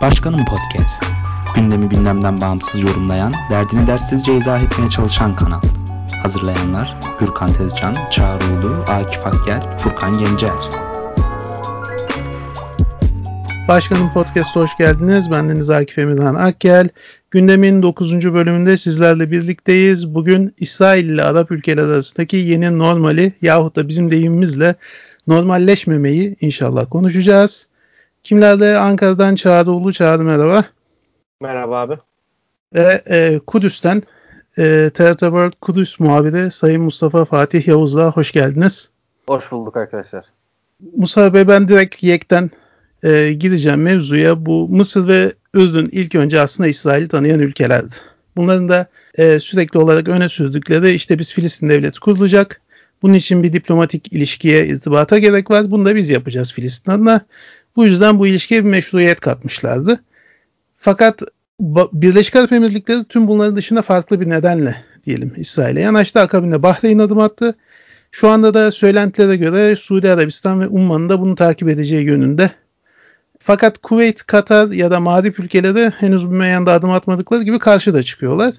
Başkanım Podcast. Gündemi gündemden bağımsız yorumlayan, derdini dersizce izah etmeye çalışan kanal. Hazırlayanlar Gürkan Tezcan, Çağrı Ulu, Akif Akgel, Furkan Gencer. Başkanım Podcast'a hoş geldiniz. Ben Deniz Akif Emirhan Akgel. Gündemin 9. bölümünde sizlerle birlikteyiz. Bugün İsrail ile Arap ülkeler arasındaki yeni normali yahut da bizim deyimimizle normalleşmemeyi inşallah konuşacağız. Kimlerle Ankara'dan Çağrı Ulu Çağrı merhaba. Merhaba abi. Ve e, Kudüs'ten e, TRT World Kudüs muhabiri Sayın Mustafa Fatih Yavuz'la hoş geldiniz. Hoş bulduk arkadaşlar. Mustafa Bey ben direkt YEK'ten e, gideceğim mevzuya. Bu Mısır ve Ürdün ilk önce aslında İsrail'i tanıyan ülkelerdi. Bunların da e, sürekli olarak öne sürdükleri işte biz Filistin devleti kurulacak. Bunun için bir diplomatik ilişkiye, irtibata gerek var. Bunu da biz yapacağız Filistin adına. Bu yüzden bu ilişkiye bir meşruiyet katmışlardı. Fakat Birleşik Arap Emirlikleri tüm bunların dışında farklı bir nedenle diyelim İsrail'e yanaştı. Akabinde Bahreyn adım attı. Şu anda da söylentilere göre Suudi Arabistan ve Umman'ın da bunu takip edeceği yönünde. Fakat Kuveyt, Katar ya da Mağrip ülkeleri henüz bu meyanda adım atmadıkları gibi karşıda çıkıyorlar.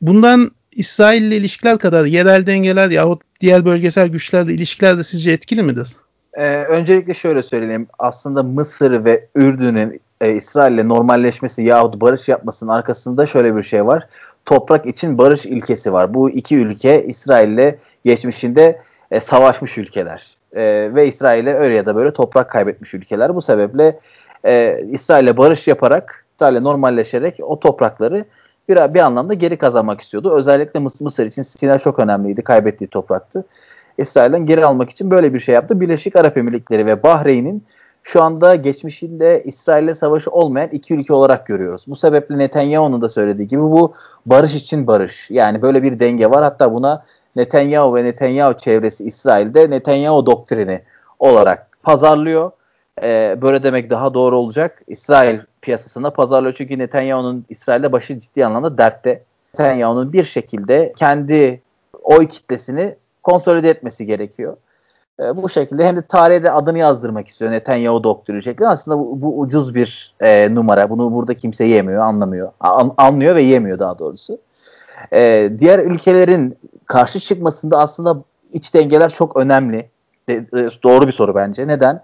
Bundan İsrail ile ilişkiler kadar yerel dengeler yahut diğer bölgesel güçlerle ilişkiler de sizce etkili midir? Ee, öncelikle şöyle söyleyeyim. Aslında Mısır ve Ürdün'ün e, İsrail ile normalleşmesi yahut barış yapmasının arkasında şöyle bir şey var. Toprak için barış ilkesi var. Bu iki ülke İsrail ile geçmişinde e, savaşmış ülkeler. E, ve İsrail'e öyle ya da böyle toprak kaybetmiş ülkeler. Bu sebeple e, İsrail'e barış yaparak, İsrail'le normalleşerek o toprakları bir, bir anlamda geri kazanmak istiyordu. Özellikle Mıs Mısır için Sina çok önemliydi. Kaybettiği topraktı. İsrail'den geri almak için böyle bir şey yaptı. Birleşik Arap Emirlikleri ve Bahreyn'in şu anda geçmişinde İsrail'le savaşı olmayan iki ülke olarak görüyoruz. Bu sebeple Netanyahu'nun da söylediği gibi bu barış için barış. Yani böyle bir denge var. Hatta buna Netanyahu ve Netanyahu çevresi İsrail'de Netanyahu doktrini olarak pazarlıyor. Ee, böyle demek daha doğru olacak. İsrail piyasasında pazarlıyor çünkü Netanyahu'nun İsrail'de başı ciddi anlamda dertte. Netanyahu'nun bir şekilde kendi oy kitlesini konsolide etmesi gerekiyor. E, bu şekilde hem de tarihe de adını yazdırmak istiyor Netanyahu doktrini şeklinde. Aslında bu, bu ucuz bir e, numara. Bunu burada kimse yemiyor, anlamıyor. An, anlıyor ve yemiyor daha doğrusu. E, diğer ülkelerin karşı çıkmasında aslında iç dengeler çok önemli. De, e, doğru bir soru bence. Neden?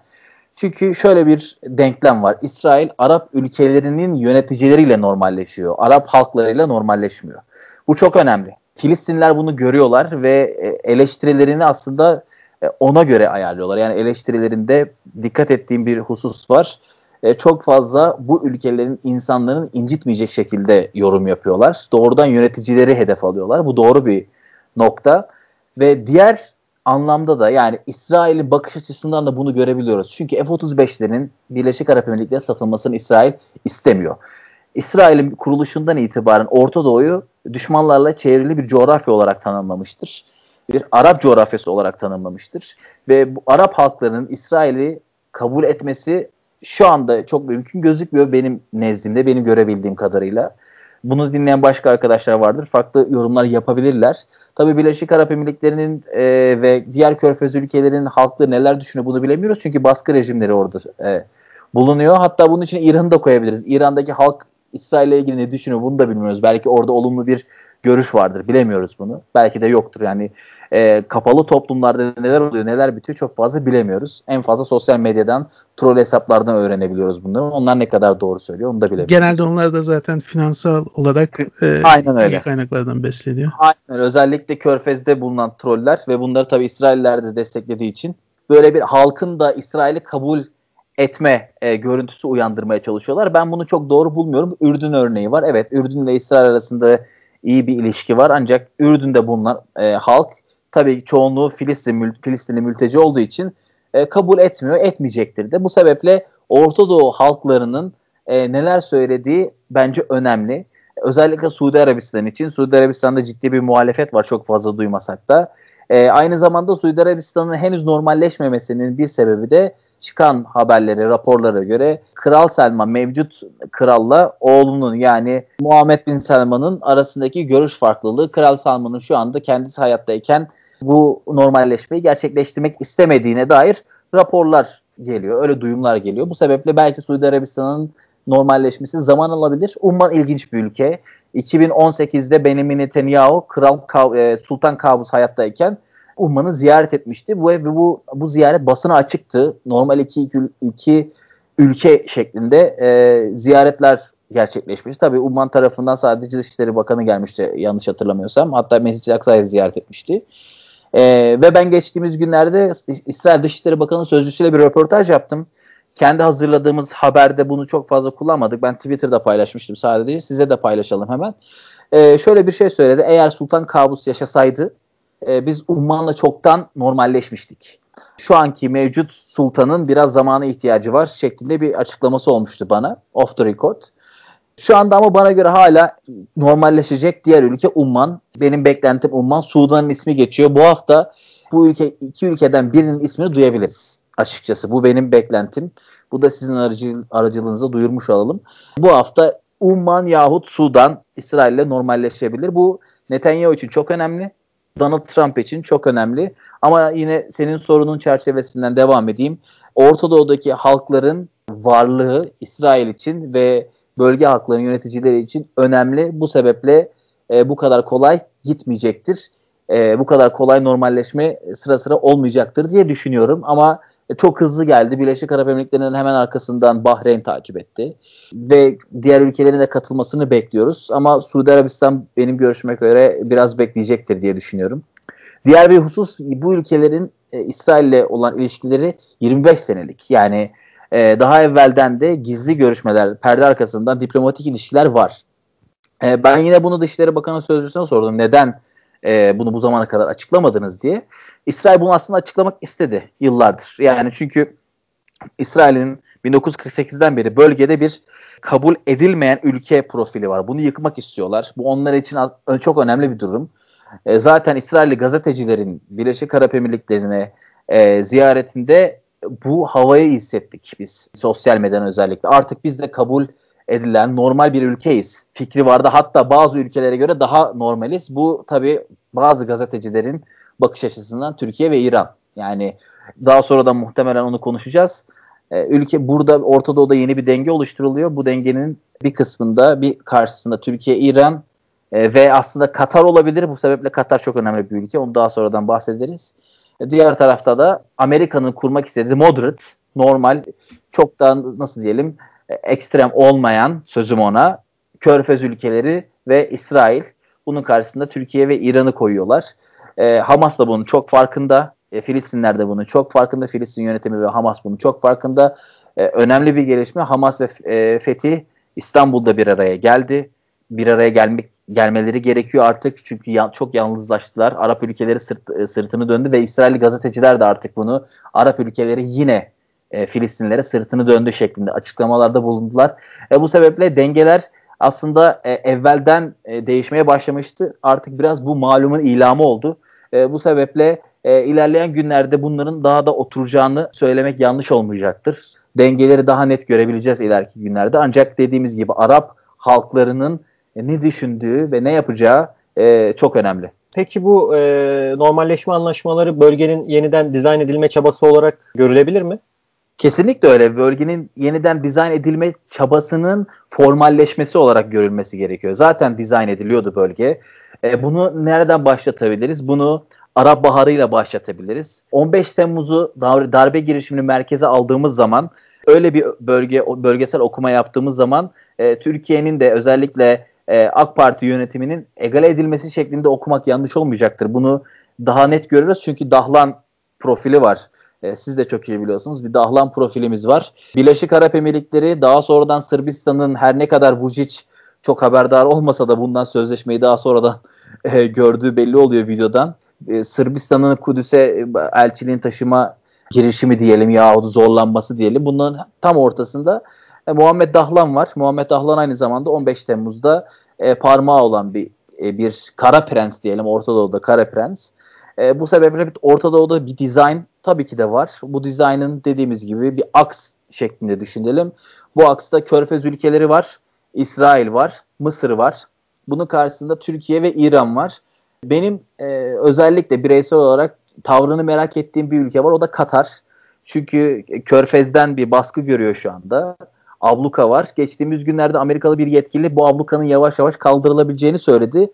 Çünkü şöyle bir denklem var. İsrail Arap ülkelerinin yöneticileriyle normalleşiyor. Arap halklarıyla normalleşmiyor. Bu çok önemli. Filistinler bunu görüyorlar ve e, eleştirilerini aslında e, ona göre ayarlıyorlar. Yani eleştirilerinde dikkat ettiğim bir husus var. E, çok fazla bu ülkelerin insanların incitmeyecek şekilde yorum yapıyorlar. Doğrudan yöneticileri hedef alıyorlar. Bu doğru bir nokta. Ve diğer anlamda da yani İsrail'in bakış açısından da bunu görebiliyoruz. Çünkü F-35'lerin Birleşik Arap Emirlikleri'ne satılmasını İsrail istemiyor. İsrail'in kuruluşundan itibaren Orta Doğu'yu düşmanlarla çevrili bir coğrafya olarak tanımlamıştır. Bir Arap coğrafyası olarak tanımlamıştır. Ve bu Arap halklarının İsrail'i kabul etmesi şu anda çok mümkün gözükmüyor benim nezdimde, benim görebildiğim kadarıyla. Bunu dinleyen başka arkadaşlar vardır. Farklı yorumlar yapabilirler. Tabii Birleşik Arap Emirlikleri'nin e, ve diğer körfez ülkelerinin halkları neler düşünüyor bunu bilemiyoruz. Çünkü baskı rejimleri orada e, bulunuyor. Hatta bunun için İran'ı da koyabiliriz. İran'daki halk İsrail'le ilgili ne düşünüyor bunu da bilmiyoruz. Belki orada olumlu bir görüş vardır. Bilemiyoruz bunu. Belki de yoktur. Yani e, kapalı toplumlarda neler oluyor, neler bitiyor çok fazla bilemiyoruz. En fazla sosyal medyadan, troll hesaplardan öğrenebiliyoruz bunları. Onlar ne kadar doğru söylüyor onu da bilemiyoruz. Genelde onlar da zaten finansal olarak e, Aynen öyle. kaynaklardan besleniyor. Aynen. Özellikle Körfez'de bulunan troller ve bunları tabii İsrailler de desteklediği için böyle bir halkın da İsrail'i kabul etme e, görüntüsü uyandırmaya çalışıyorlar. Ben bunu çok doğru bulmuyorum. Ürdün örneği var. Evet Ürdün ile İsrail arasında iyi bir ilişki var. Ancak Ürdün'de bulunan e, halk tabii çoğunluğu Filistin, Filistinli mülteci olduğu için e, kabul etmiyor, etmeyecektir de. Bu sebeple Orta Doğu halklarının e, neler söylediği bence önemli. Özellikle Suudi Arabistan için. Suudi Arabistan'da ciddi bir muhalefet var çok fazla duymasak da. E, aynı zamanda Suudi Arabistan'ın henüz normalleşmemesinin bir sebebi de çıkan haberlere, raporlara göre Kral Selman mevcut kralla oğlunun yani Muhammed Bin Selman'ın arasındaki görüş farklılığı Kral Selman'ın şu anda kendisi hayattayken bu normalleşmeyi gerçekleştirmek istemediğine dair raporlar geliyor. Öyle duyumlar geliyor. Bu sebeple belki Suudi Arabistan'ın normalleşmesi zaman alabilir. Umman ilginç bir ülke. 2018'de Benjamin Netanyahu Kral e, Sultan Kavus hayattayken Umman'ı ziyaret etmişti. Bu bu bu ziyaret basına açıktı. Normal iki, iki, iki ülke şeklinde e, ziyaretler gerçekleşmiş. Tabi Umman tarafından sadece Dışişleri Bakanı gelmişti yanlış hatırlamıyorsam. Hatta Mescid-i Aksa'yı ziyaret etmişti. E, ve ben geçtiğimiz günlerde İsrail Dışişleri Bakanı sözcüsüyle bir röportaj yaptım. Kendi hazırladığımız haberde bunu çok fazla kullanmadık. Ben Twitter'da paylaşmıştım sadece. Size de paylaşalım hemen. E, şöyle bir şey söyledi. Eğer Sultan Kabus yaşasaydı e, biz Umman'la çoktan normalleşmiştik. Şu anki mevcut sultanın biraz zamana ihtiyacı var şeklinde bir açıklaması olmuştu bana off the record. Şu anda ama bana göre hala normalleşecek diğer ülke Umman. Benim beklentim Umman. Sudan'ın ismi geçiyor. Bu hafta bu ülke iki ülkeden birinin ismini duyabiliriz açıkçası. Bu benim beklentim. Bu da sizin aracı, aracılığınıza duyurmuş olalım. Bu hafta Umman yahut Sudan İsrail ile normalleşebilir. Bu Netanyahu için çok önemli. Donald Trump için çok önemli. Ama yine senin sorunun çerçevesinden devam edeyim. Orta Doğu'daki halkların varlığı İsrail için ve bölge halklarının yöneticileri için önemli. Bu sebeple e, bu kadar kolay gitmeyecektir. E, bu kadar kolay normalleşme sıra sıra olmayacaktır diye düşünüyorum. Ama çok hızlı geldi. Birleşik Arap Emirlikleri'nin hemen arkasından Bahreyn takip etti. Ve diğer ülkelerin de katılmasını bekliyoruz. Ama Suudi Arabistan benim görüşüme göre biraz bekleyecektir diye düşünüyorum. Diğer bir husus bu ülkelerin e, İsrail olan ilişkileri 25 senelik. Yani e, daha evvelden de gizli görüşmeler, perde arkasından diplomatik ilişkiler var. E, ben yine bunu Dışişleri Bakanı Sözcüsü'ne sordum. Neden e, bunu bu zamana kadar açıklamadınız diye. İsrail bunu aslında açıklamak istedi yıllardır. Yani çünkü İsrail'in 1948'den beri bölgede bir kabul edilmeyen ülke profili var. Bunu yıkmak istiyorlar. Bu onlar için az, çok önemli bir durum. E, zaten İsrailli gazetecilerin Birleşik Arap Emirlikleri'ne e, ziyaretinde bu havayı hissettik biz sosyal medyadan özellikle. Artık biz de kabul edilen normal bir ülkeyiz. Fikri vardı. Hatta bazı ülkelere göre daha normaliz. Bu tabi bazı gazetecilerin bakış açısından Türkiye ve İran. Yani daha sonra da muhtemelen onu konuşacağız. Ee, ülke burada Orta Doğu'da yeni bir denge oluşturuluyor. Bu dengenin bir kısmında bir karşısında Türkiye, İran e, ve aslında Katar olabilir. Bu sebeple Katar çok önemli bir ülke. Onu daha sonradan bahsederiz. E, diğer tarafta da Amerika'nın kurmak istediği moderate, normal, çok da nasıl diyelim ekstrem olmayan sözüm ona Körfez ülkeleri ve İsrail. Bunun karşısında Türkiye ve İran'ı koyuyorlar. E, Hamas da bunun çok farkında. E, Filistinler de bunun çok farkında. Filistin yönetimi ve Hamas bunun çok farkında. E, önemli bir gelişme. Hamas ve e, Fethi İstanbul'da bir araya geldi. Bir araya gelmek gelmeleri gerekiyor artık çünkü ya, çok yalnızlaştılar. Arap ülkeleri sırt, e, sırtını döndü ve İsrail gazeteciler de artık bunu Arap ülkeleri yine e, Filistinlere sırtını döndü şeklinde açıklamalarda bulundular. E, bu sebeple dengeler aslında e, evvelden e, değişmeye başlamıştı. Artık biraz bu malumun ilamı oldu. E, bu sebeple e, ilerleyen günlerde bunların daha da oturacağını söylemek yanlış olmayacaktır. Dengeleri daha net görebileceğiz ileriki günlerde. Ancak dediğimiz gibi Arap halklarının e, ne düşündüğü ve ne yapacağı e, çok önemli. Peki bu e, normalleşme anlaşmaları bölgenin yeniden dizayn edilme çabası olarak görülebilir mi? Kesinlikle öyle. Bölgenin yeniden dizayn edilme çabasının formalleşmesi olarak görülmesi gerekiyor. Zaten dizayn ediliyordu bölge. E, bunu nereden başlatabiliriz? Bunu Arap Baharı ile başlatabiliriz. 15 Temmuz'u darbe girişimini merkeze aldığımız zaman öyle bir bölge bölgesel okuma yaptığımız zaman e, Türkiye'nin de özellikle e, AK Parti yönetiminin egale edilmesi şeklinde okumak yanlış olmayacaktır. Bunu daha net görürüz çünkü Dahlan profili var. E, siz de çok iyi biliyorsunuz. Bir Dahlan profilimiz var. Birleşik Arap Emirlikleri daha sonradan Sırbistan'ın her ne kadar Vucic çok haberdar olmasa da bundan sözleşmeyi daha sonradan e, gördüğü belli oluyor videodan. E, Sırbistan'ın Kudüs'e e, elçiliğin taşıma girişimi diyelim yahut zorlanması diyelim. Bunların tam ortasında e, Muhammed Dahlan var. Muhammed Dahlan aynı zamanda 15 Temmuz'da e, parmağı olan bir e, bir kara prens diyelim Orta Doğu'da kara prens. E, bu sebeple Orta Doğu'da bir dizayn tabii ki de var. Bu dizaynın dediğimiz gibi bir aks şeklinde düşünelim. Bu aksta Körfez ülkeleri var, İsrail var, Mısır var. Bunun karşısında Türkiye ve İran var. Benim e, özellikle bireysel olarak tavrını merak ettiğim bir ülke var. O da Katar. Çünkü Körfez'den bir baskı görüyor şu anda. abluka var. Geçtiğimiz günlerde Amerikalı bir yetkili bu ablukanın yavaş yavaş kaldırılabileceğini söyledi.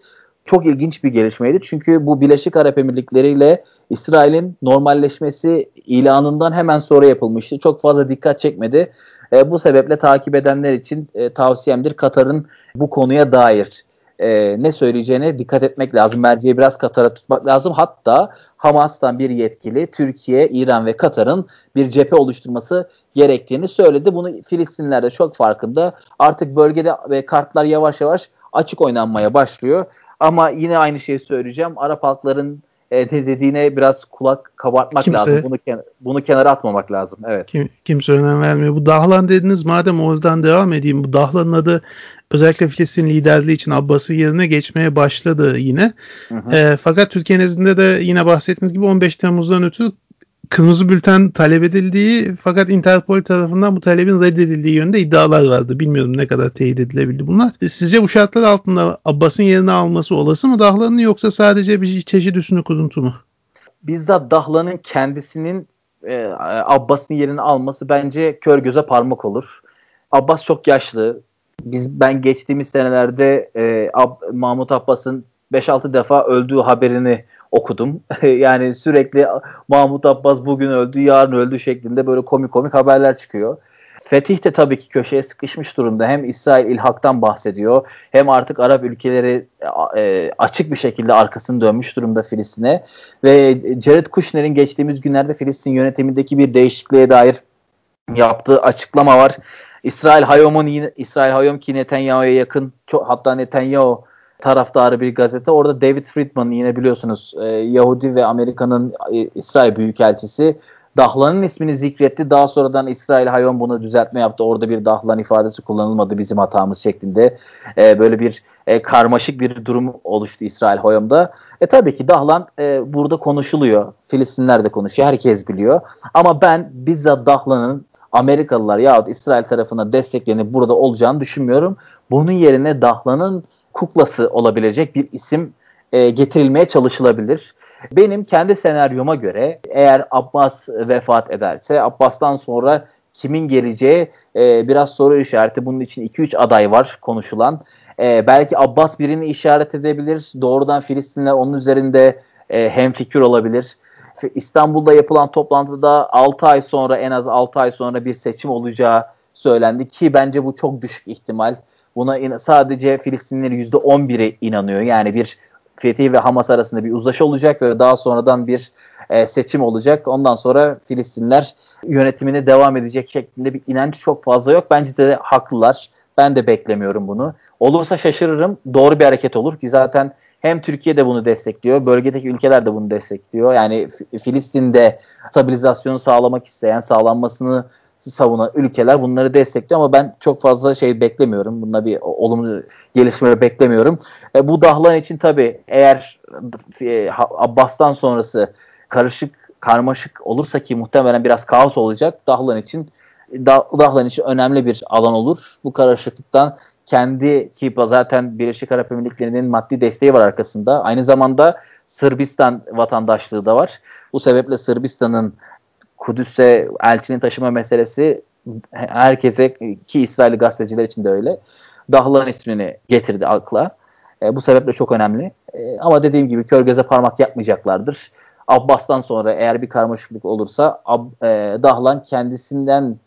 Çok ilginç bir gelişmeydi. Çünkü bu Birleşik Arap Emirlikleri ile İsrail'in normalleşmesi ilanından hemen sonra yapılmıştı. Çok fazla dikkat çekmedi. E, bu sebeple takip edenler için e, tavsiyemdir Katar'ın bu konuya dair e, ne söyleyeceğine dikkat etmek lazım. Merceği biraz Katar'a tutmak lazım. Hatta Hamas'tan bir yetkili Türkiye, İran ve Katar'ın bir cephe oluşturması gerektiğini söyledi. Bunu Filistinler de çok farkında. Artık bölgede ve kartlar yavaş yavaş açık oynanmaya başlıyor. Ama yine aynı şeyi söyleyeceğim. Arap halkların e, dediğine biraz kulak kabartmak kimse, lazım. Bunu ken- bunu kenara atmamak lazım. Evet. Kim, kimse önem vermiyor. Bu Dahlan dediniz madem oradan devam edeyim. Bu Dahlan'ın adı özellikle Filistin liderliği için Abbas'ın yerine geçmeye başladı yine. Hı hı. E, fakat Türkiye nezdinde de yine bahsettiğiniz gibi 15 Temmuz'dan ötürü kırmızı bülten talep edildiği fakat Interpol tarafından bu talebin reddedildiği yönde iddialar vardı. Bilmiyorum ne kadar teyit edilebildi bunlar. E, sizce bu şartlar altında Abbas'ın yerini alması olası mı Dahlan'ın yoksa sadece bir çeşit üstünü kuruntu mu? Bizzat Dahlan'ın kendisinin e, Abbas'ın yerini alması bence kör göze parmak olur. Abbas çok yaşlı. Biz ben geçtiğimiz senelerde e, Ab, Mahmut Abbas'ın 5-6 defa öldüğü haberini okudum. yani sürekli Mahmut Abbas bugün öldü, yarın öldü şeklinde böyle komik komik haberler çıkıyor. Fetih de tabii ki köşeye sıkışmış durumda. Hem İsrail ilhaktan bahsediyor hem artık Arap ülkeleri e, açık bir şekilde arkasını dönmüş durumda Filistin'e. Ve Jared Kushner'in geçtiğimiz günlerde Filistin yönetimindeki bir değişikliğe dair yaptığı açıklama var. İsrail Hayom'un İsrail Hayom ki Netanyahu'ya yakın çok, hatta Netanyahu taraftarı bir gazete. Orada David Friedman yine biliyorsunuz e, Yahudi ve Amerika'nın e, İsrail Büyükelçisi Dahlan'ın ismini zikretti. Daha sonradan İsrail Hayom bunu düzeltme yaptı. Orada bir Dahlan ifadesi kullanılmadı bizim hatamız şeklinde. E, böyle bir e, karmaşık bir durum oluştu İsrail Hayom'da. E tabii ki Dahlan e, burada konuşuluyor. Filistinler de konuşuyor. Herkes biliyor. Ama ben bizzat Dahlan'ın Amerikalılar yahut İsrail tarafına desteklenip burada olacağını düşünmüyorum. Bunun yerine Dahlan'ın kuklası olabilecek bir isim e, getirilmeye çalışılabilir. Benim kendi senaryoma göre eğer Abbas vefat ederse Abbas'tan sonra kimin geleceği e, biraz soru işareti. Bunun için 2-3 aday var konuşulan. E, belki Abbas birini işaret edebilir. Doğrudan Filistinler onun üzerinde e, hemfikir olabilir. İstanbul'da yapılan toplantıda 6 ay sonra en az 6 ay sonra bir seçim olacağı söylendi ki bence bu çok düşük ihtimal. Buna in- sadece Filistinlilerin %11'i inanıyor. Yani bir Fetih ve Hamas arasında bir uzlaşı olacak ve daha sonradan bir e, seçim olacak. Ondan sonra Filistinler yönetimine devam edecek şeklinde bir inanç çok fazla yok. Bence de haklılar. Ben de beklemiyorum bunu. Olursa şaşırırım. Doğru bir hareket olur ki zaten hem Türkiye de bunu destekliyor, bölgedeki ülkeler de bunu destekliyor. Yani Filistin'de stabilizasyonu sağlamak isteyen, sağlanmasını savunan ülkeler bunları destekliyor ama ben çok fazla şey beklemiyorum. Bunda bir olumlu gelişme beklemiyorum. E, bu Dahlan için tabii eğer e, Abbas'tan sonrası karışık, karmaşık olursa ki muhtemelen biraz kaos olacak. Dahlan için Dahlan için önemli bir alan olur. Bu karışıklıktan kendi ki zaten Birleşik Arap Emirlikleri'nin maddi desteği var arkasında. Aynı zamanda Sırbistan vatandaşlığı da var. Bu sebeple Sırbistan'ın Kudüs'e elçinin taşıma meselesi herkese ki İsrail gazeteciler için de öyle. Dahlan ismini getirdi akla. E, bu sebeple çok önemli. E, ama dediğim gibi kör göze parmak yapmayacaklardır. Abbas'tan sonra eğer bir karmaşıklık olursa Ab, e, Dahlan kendisinden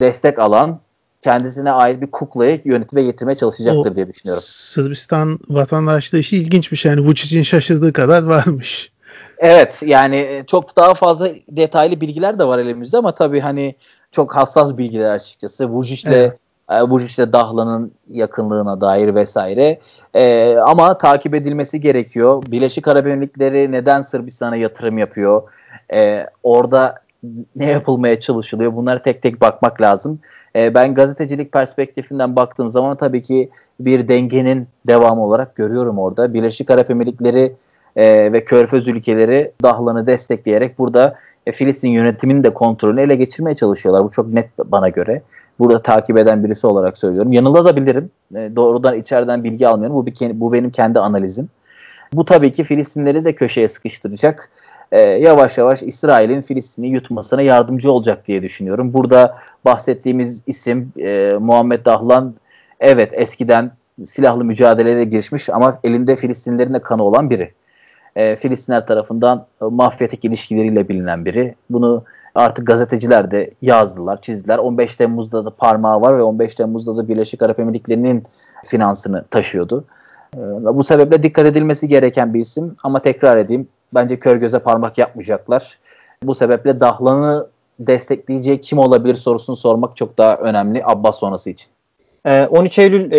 destek alan kendisine ait bir kuklayı yönetime getirmeye çalışacaktır o, diye düşünüyorum. Sırbistan vatandaşlığı işi ilginç bir şey. Yani Vucic'in şaşırdığı kadar varmış. Evet yani e, çok daha fazla detaylı bilgiler de var elimizde ama tabii hani çok hassas bilgiler açıkçası. Vucic'le evet. e, Vucic'le Dahlan'ın yakınlığına dair vesaire. E, ama takip edilmesi gerekiyor. Birleşik Arap Emirlikleri neden Sırbistan'a yatırım yapıyor? E, orada ne yapılmaya çalışılıyor? Bunlara tek tek bakmak lazım. E, ben gazetecilik perspektifinden baktığım zaman tabii ki bir dengenin devamı olarak görüyorum orada. Birleşik Arap Emirlikleri e, ve Körfez ülkeleri Dahlan'ı destekleyerek burada e, Filistin yönetiminin de kontrolünü ele geçirmeye çalışıyorlar. Bu çok net bana göre. Burada takip eden birisi olarak söylüyorum. Yanılabilirim. E, doğrudan içeriden bilgi almıyorum. Bu, bir, bu benim kendi analizim. Bu tabii ki Filistinleri de köşeye sıkıştıracak. e, yavaş yavaş İsrail'in Filistin'i yutmasına yardımcı olacak diye düşünüyorum. Burada bahsettiğimiz isim e, Muhammed Dahlan evet eskiden silahlı mücadeleye girişmiş ama elinde Filistinlerin de kanı olan biri. E, Filistinler tarafından e, mafyatik ilişkileriyle bilinen biri. Bunu artık gazeteciler de yazdılar, çizdiler. 15 Temmuz'da da parmağı var ve 15 Temmuz'da da Birleşik Arap Emirlikleri'nin finansını taşıyordu. E, bu sebeple dikkat edilmesi gereken bir isim ama tekrar edeyim bence kör göze parmak yapmayacaklar. Bu sebeple Dahlan'ı destekleyecek kim olabilir sorusunu sormak çok daha önemli Abbas sonrası için. 13 ee, Eylül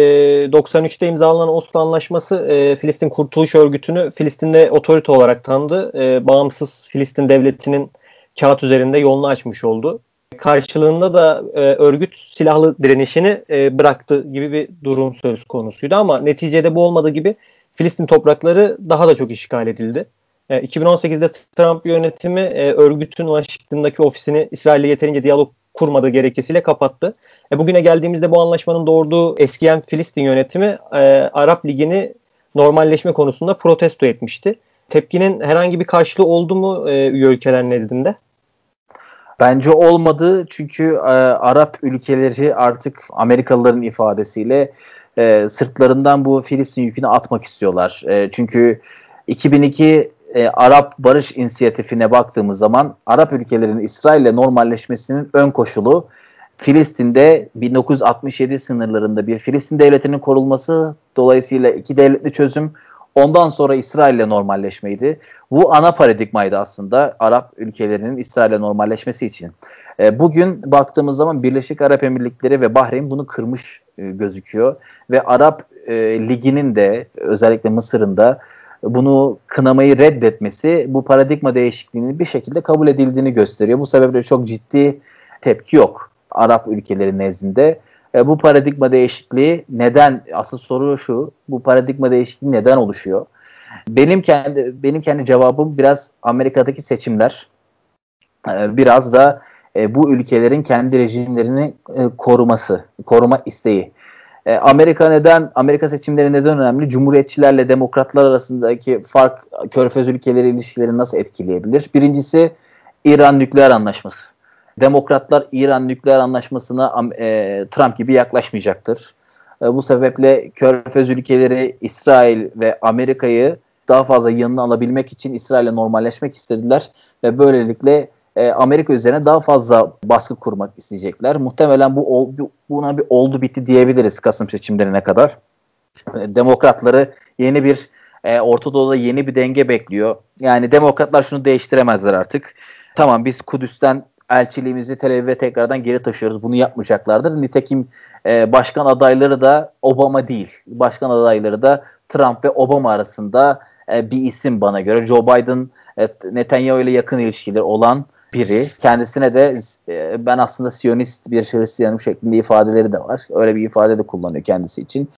93'te e, imzalanan Oslo Anlaşması e, Filistin Kurtuluş Örgütü'nü Filistin'de otorite olarak tanıdı. E, bağımsız Filistin Devleti'nin kağıt üzerinde yolunu açmış oldu. Karşılığında da örgüt silahlı direnişini bıraktı gibi bir durum söz konusuydu ama neticede bu olmadığı gibi Filistin toprakları daha da çok işgal edildi. 2018'de Trump yönetimi örgütün Washington'daki ofisini İsrail'le yeterince diyalog kurmadığı gerekçesiyle kapattı. E, bugüne geldiğimizde bu anlaşmanın doğurduğu eskiyen Filistin yönetimi e, Arap Ligi'ni normalleşme konusunda protesto etmişti. Tepkinin herhangi bir karşılığı oldu mu e, üye ülkeler nezdinde? Bence olmadı çünkü e, Arap ülkeleri artık Amerikalıların ifadesiyle e, sırtlarından bu Filistin yükünü atmak istiyorlar. E, çünkü 2002 e, Arap Barış İnisiyatifine baktığımız zaman Arap ülkelerinin İsrail ile normalleşmesinin ön koşulu Filistin'de 1967 sınırlarında bir Filistin devletinin korulması dolayısıyla iki devletli çözüm ondan sonra İsrail ile normalleşmeydi. Bu ana paradigmaydı aslında Arap ülkelerinin İsrail ile normalleşmesi için. E, bugün baktığımız zaman Birleşik Arap Emirlikleri ve Bahreyn bunu kırmış e, gözüküyor ve Arap e, Ligi'nin de özellikle Mısır'ın da bunu kınamayı reddetmesi bu paradigma değişikliğinin bir şekilde kabul edildiğini gösteriyor. Bu sebeple çok ciddi tepki yok Arap ülkeleri nezdinde. E, bu paradigma değişikliği neden? Asıl soru şu. Bu paradigma değişikliği neden oluşuyor? Benim kendi benim kendi cevabım biraz Amerika'daki seçimler. E, biraz da e, bu ülkelerin kendi rejimlerini e, koruması, koruma isteği. E, Amerika neden Amerika seçimleri neden önemli? Cumhuriyetçilerle demokratlar arasındaki fark Körfez ülkeleri ilişkileri nasıl etkileyebilir? Birincisi İran nükleer anlaşması. Demokratlar İran nükleer anlaşmasına e, Trump gibi yaklaşmayacaktır. E, bu sebeple Körfez ülkeleri İsrail ve Amerika'yı daha fazla yanına alabilmek için İsrail'le normalleşmek istediler ve böylelikle e, Amerika üzerine daha fazla baskı kurmak isteyecekler. Muhtemelen bu buna bir oldu bitti diyebiliriz Kasım seçimlerine kadar. E, demokratları yeni bir e, Orta Doğu'da yeni bir denge bekliyor. Yani demokratlar şunu değiştiremezler artık. Tamam biz Kudüs'ten elçiliğimizi Tel Aviv'e tekrardan geri taşıyoruz. Bunu yapmayacaklardır. Nitekim e, başkan adayları da Obama değil. Başkan adayları da Trump ve Obama arasında e, bir isim bana göre. Joe Biden e, Netanyahu ile yakın ilişkileri olan biri. Kendisine de e, ben aslında Siyonist bir Hristiyanım şeklinde ifadeleri de var. Öyle bir ifade de kullanıyor kendisi için.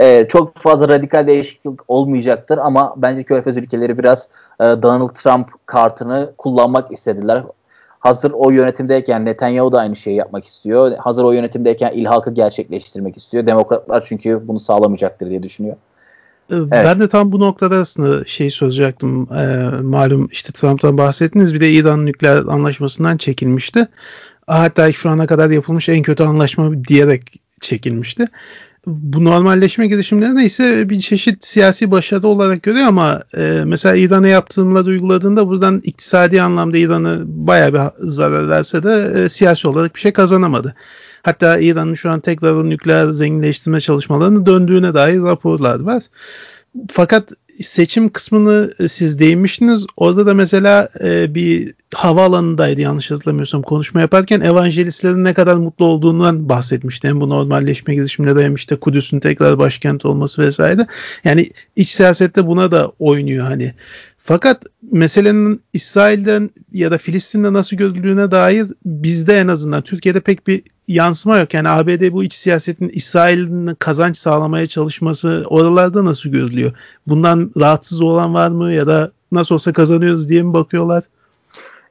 E, çok fazla radikal değişiklik olmayacaktır ama bence Körfez ülkeleri biraz e, Donald Trump kartını kullanmak istediler. Hazır o yönetimdeyken Netanyahu da aynı şeyi yapmak istiyor. Hazır o yönetimdeyken ilhakı gerçekleştirmek istiyor. Demokratlar çünkü bunu sağlamayacaktır diye düşünüyor. Ee, evet. Ben de tam bu noktada aslında şey soracaktım. E, malum işte Trump'tan bahsettiniz. Bir de İran nükleer anlaşmasından çekilmişti. Hatta şu ana kadar yapılmış en kötü anlaşma diyerek çekilmişti. Bu normalleşme girişimlerine ise bir çeşit siyasi başarı olarak görüyor ama e, mesela İran'a yaptığımla uyguladığında buradan iktisadi anlamda İran'ı bayağı bir zarar verse de e, siyasi olarak bir şey kazanamadı. Hatta İran'ın şu an tekrar nükleer zenginleştirme çalışmalarını döndüğüne dair raporlar var. Fakat seçim kısmını e, siz değinmiştiniz. Orada da mesela e, bir havaalanındaydı yanlış hatırlamıyorsam konuşma yaparken evangelistlerin ne kadar mutlu olduğundan bahsetmişti. Hem bu normalleşme girişimleri hem işte Kudüs'ün tekrar başkent olması vesaire. Yani iç siyasette buna da oynuyor hani. Fakat meselenin İsrail'den ya da Filistin'de nasıl görüldüğüne dair bizde en azından Türkiye'de pek bir yansıma yok. Yani ABD bu iç siyasetin İsrail'in kazanç sağlamaya çalışması oralarda nasıl görülüyor? Bundan rahatsız olan var mı ya da nasıl olsa kazanıyoruz diye mi bakıyorlar?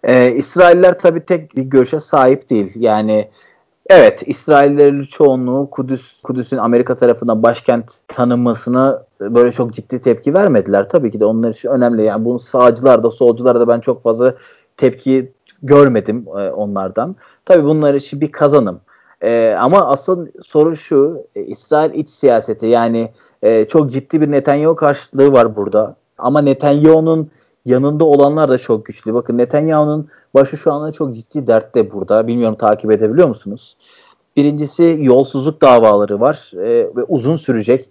Ee, İsrailler tabii tek bir görüşe sahip değil. Yani Evet, İsraillerin çoğunluğu Kudüs, Kudüs'ün Amerika tarafından başkent tanınmasına böyle çok ciddi tepki vermediler. Tabii ki de onlar için önemli. Yani bunu sağcılar da solcular da ben çok fazla tepki görmedim e, onlardan. Tabii bunlar için bir kazanım. E, ama asıl soru şu, e, İsrail iç siyaseti yani e, çok ciddi bir Netanyahu karşılığı var burada. Ama Netanyahu'nun yanında olanlar da çok güçlü. Bakın Netanyahu'nun başı şu anda çok ciddi dertte burada. Bilmiyorum takip edebiliyor musunuz? Birincisi yolsuzluk davaları var e, ve uzun sürecek.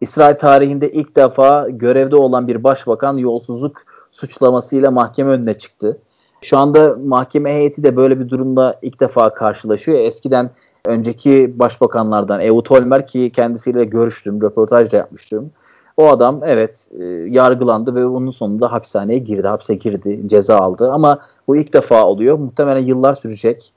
İsrail tarihinde ilk defa görevde olan bir başbakan yolsuzluk suçlamasıyla mahkeme önüne çıktı. Şu anda mahkeme heyeti de böyle bir durumda ilk defa karşılaşıyor. Eskiden önceki başbakanlardan Ehud Olmer ki kendisiyle görüştüm, röportaj da yapmıştım. O adam evet e, yargılandı ve onun sonunda hapishaneye girdi, hapse girdi, ceza aldı. Ama bu ilk defa oluyor. Muhtemelen yıllar sürecek.